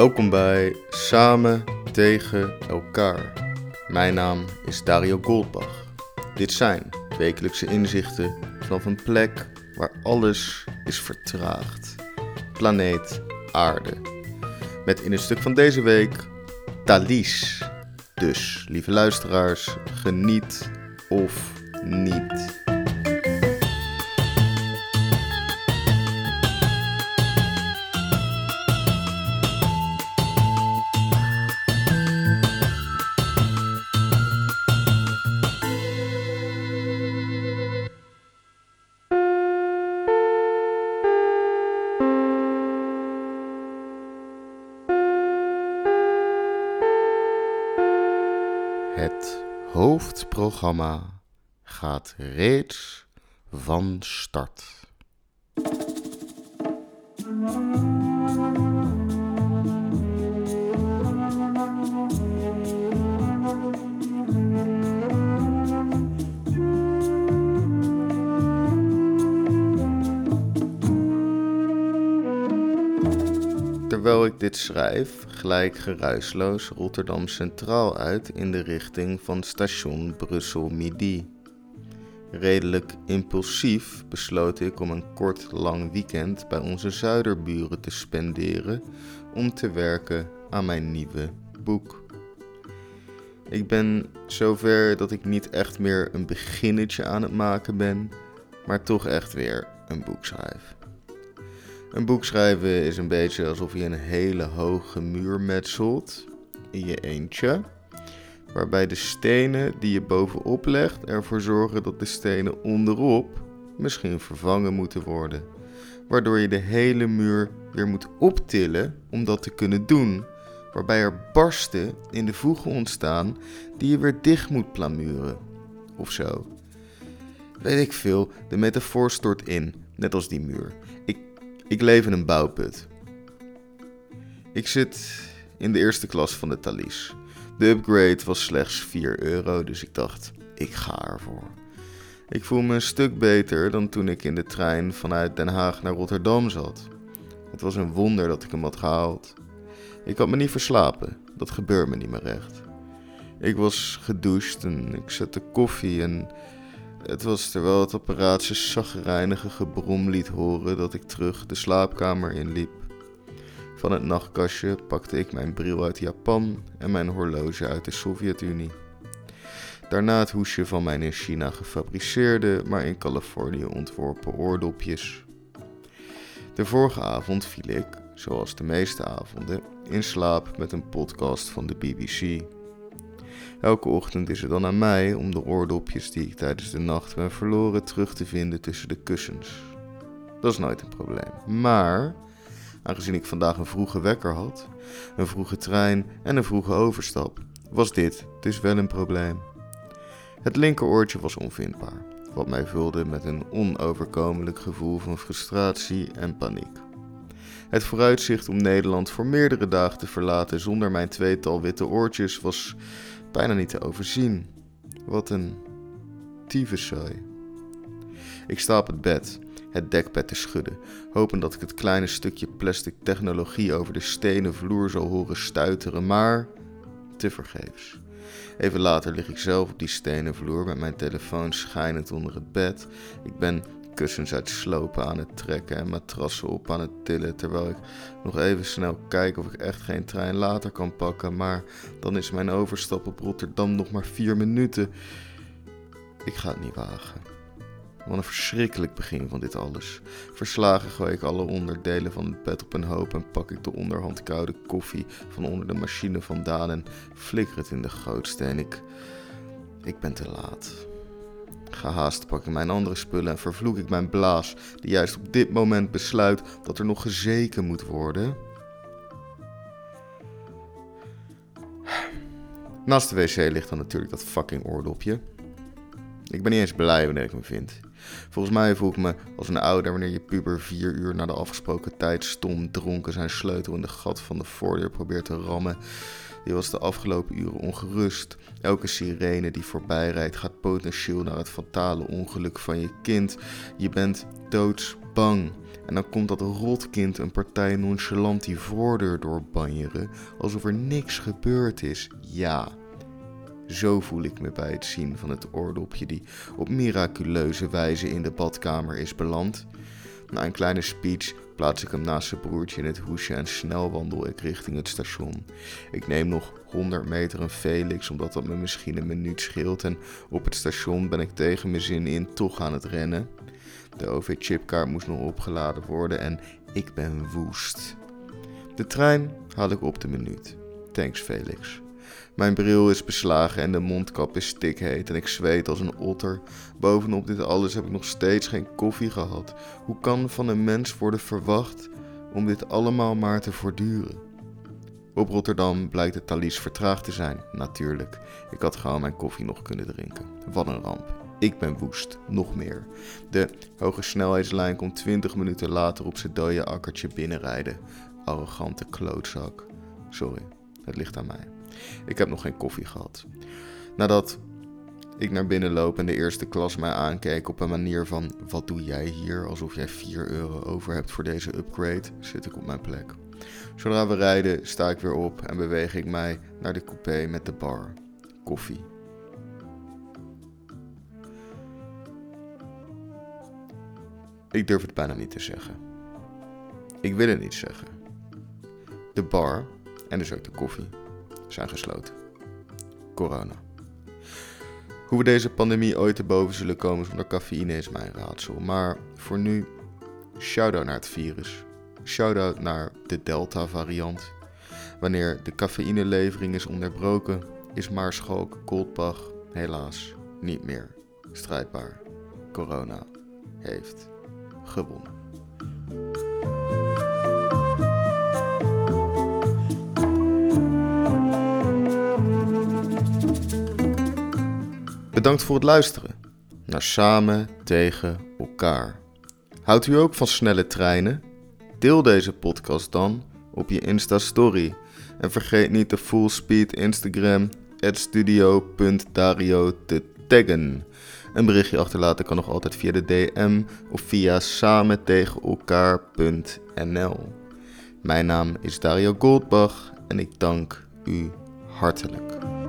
Welkom bij Samen tegen elkaar. Mijn naam is Dario Goldbach. Dit zijn wekelijkse inzichten vanaf een plek waar alles is vertraagd. Planeet Aarde. Met in het stuk van deze week Thalys. Dus, lieve luisteraars, geniet of niet. Het hoofdprogramma gaat reeds van start. Terwijl ik dit schrijf, gelijk geruisloos Rotterdam Centraal uit in de richting van station Brussel Midi. Redelijk impulsief besloot ik om een kort lang weekend bij onze zuiderburen te spenderen om te werken aan mijn nieuwe boek. Ik ben zover dat ik niet echt meer een beginnetje aan het maken ben, maar toch echt weer een boek schrijf. Een boek schrijven is een beetje alsof je een hele hoge muur metselt in je eentje. Waarbij de stenen die je bovenop legt ervoor zorgen dat de stenen onderop misschien vervangen moeten worden. Waardoor je de hele muur weer moet optillen om dat te kunnen doen. Waarbij er barsten in de voegen ontstaan die je weer dicht moet plamuren. Of zo. Weet ik veel, de metafoor stort in, net als die muur. Ik leef in een bouwput. Ik zit in de eerste klas van de Thalys. De upgrade was slechts 4 euro, dus ik dacht, ik ga ervoor. Ik voel me een stuk beter dan toen ik in de trein vanuit Den Haag naar Rotterdam zat. Het was een wonder dat ik hem had gehaald. Ik had me niet verslapen, dat gebeurt me niet meer recht. Ik was gedoucht en ik zette koffie en het was terwijl het apparaat zijn zagrijnige gebrom liet horen dat ik terug de slaapkamer inliep. Van het nachtkastje pakte ik mijn bril uit Japan en mijn horloge uit de Sovjet-Unie. Daarna het hoesje van mijn in China gefabriceerde, maar in Californië ontworpen oordopjes. De vorige avond viel ik, zoals de meeste avonden, in slaap met een podcast van de BBC. Elke ochtend is het dan aan mij om de oordopjes die ik tijdens de nacht ben verloren terug te vinden tussen de kussens. Dat is nooit een probleem. Maar, aangezien ik vandaag een vroege wekker had, een vroege trein en een vroege overstap, was dit dus wel een probleem. Het linkeroortje was onvindbaar, wat mij vulde met een onoverkomelijk gevoel van frustratie en paniek. Het vooruitzicht om Nederland voor meerdere dagen te verlaten zonder mijn tweetal witte oortjes was bijna niet te overzien. Wat een tyfuszooi. Ik sta op het bed, het dekbed te schudden, hopend dat ik het kleine stukje plastic technologie over de stenen vloer zal horen stuiteren, maar tevergeefs. Even later lig ik zelf op die stenen vloer met mijn telefoon schijnend onder het bed. Ik ben kussens uit slopen aan het trekken en matrassen op aan het tillen, terwijl ik nog even snel kijk of ik echt geen trein later kan pakken, maar dan is mijn overstap op Rotterdam nog maar vier minuten. Ik ga het niet wagen. Wat een verschrikkelijk begin van dit alles. Verslagen gooi ik alle onderdelen van het bed op een hoop en pak ik de onderhand koude koffie van onder de machine vandaan en flikker het in de grootste en ik... Ik ben te laat. Gehaast pak ik mijn andere spullen en vervloek ik mijn blaas, die juist op dit moment besluit dat er nog gezeken moet worden. Naast de wc ligt dan natuurlijk dat fucking oordopje. Ik ben niet eens blij wanneer ik hem vind. Volgens mij voel ik me als een ouder wanneer je puber vier uur na de afgesproken tijd stom dronken zijn sleutel in de gat van de voordeur probeert te rammen. Die was de afgelopen uren ongerust. Elke sirene die voorbij rijdt gaat potentieel naar het fatale ongeluk van je kind. Je bent doodsbang. En dan komt dat rotkind een partij nonchalant die voordeur doorbanjeren, alsof er niks gebeurd is. Ja, zo voel ik me bij het zien van het oordopje die op miraculeuze wijze in de badkamer is beland. Na een kleine speech plaats ik hem naast zijn broertje in het hoesje en snel wandel ik richting het station. Ik neem nog 100 meter een Felix, omdat dat me misschien een minuut scheelt. En op het station ben ik tegen mijn zin in toch aan het rennen. De OV-chipkaart moest nog opgeladen worden en ik ben woest. De trein haal ik op de minuut. Thanks Felix. Mijn bril is beslagen en de mondkap is stikheet en ik zweet als een otter. Bovenop dit alles heb ik nog steeds geen koffie gehad. Hoe kan van een mens worden verwacht om dit allemaal maar te voortduren? Op Rotterdam blijkt de Thalys vertraagd te zijn, natuurlijk. Ik had gewoon mijn koffie nog kunnen drinken. Wat een ramp. Ik ben woest, nog meer. De hoge snelheidslijn komt 20 minuten later op zijn dode akkertje binnenrijden. Arrogante klootzak. Sorry, het ligt aan mij. Ik heb nog geen koffie gehad. Nadat ik naar binnen loop en de eerste klas mij aankeek op een manier van: Wat doe jij hier? Alsof jij 4 euro over hebt voor deze upgrade, zit ik op mijn plek. Zodra we rijden, sta ik weer op en beweeg ik mij naar de coupé met de bar. Koffie. Ik durf het bijna niet te zeggen. Ik wil het niet zeggen. De bar, en dus ook de koffie, zijn gesloten. Corona. Hoe we deze pandemie ooit te boven zullen komen zonder cafeïne is mijn raadsel. Maar voor nu, shout-out naar het virus. Shout-out naar de Delta-variant. Wanneer de cafeïnelevering is onderbroken, is Maarschalk Goldbach helaas niet meer strijdbaar. Corona heeft gewonnen. Bedankt voor het luisteren naar Samen tegen elkaar. Houdt u ook van snelle treinen? Deel deze podcast dan op je Insta-story. En vergeet niet de full speed Instagram studio.dario te taggen. Een berichtje achterlaten kan nog altijd via de DM of via samentegenelkaar.nl. Mijn naam is Dario Goldbach en ik dank u hartelijk.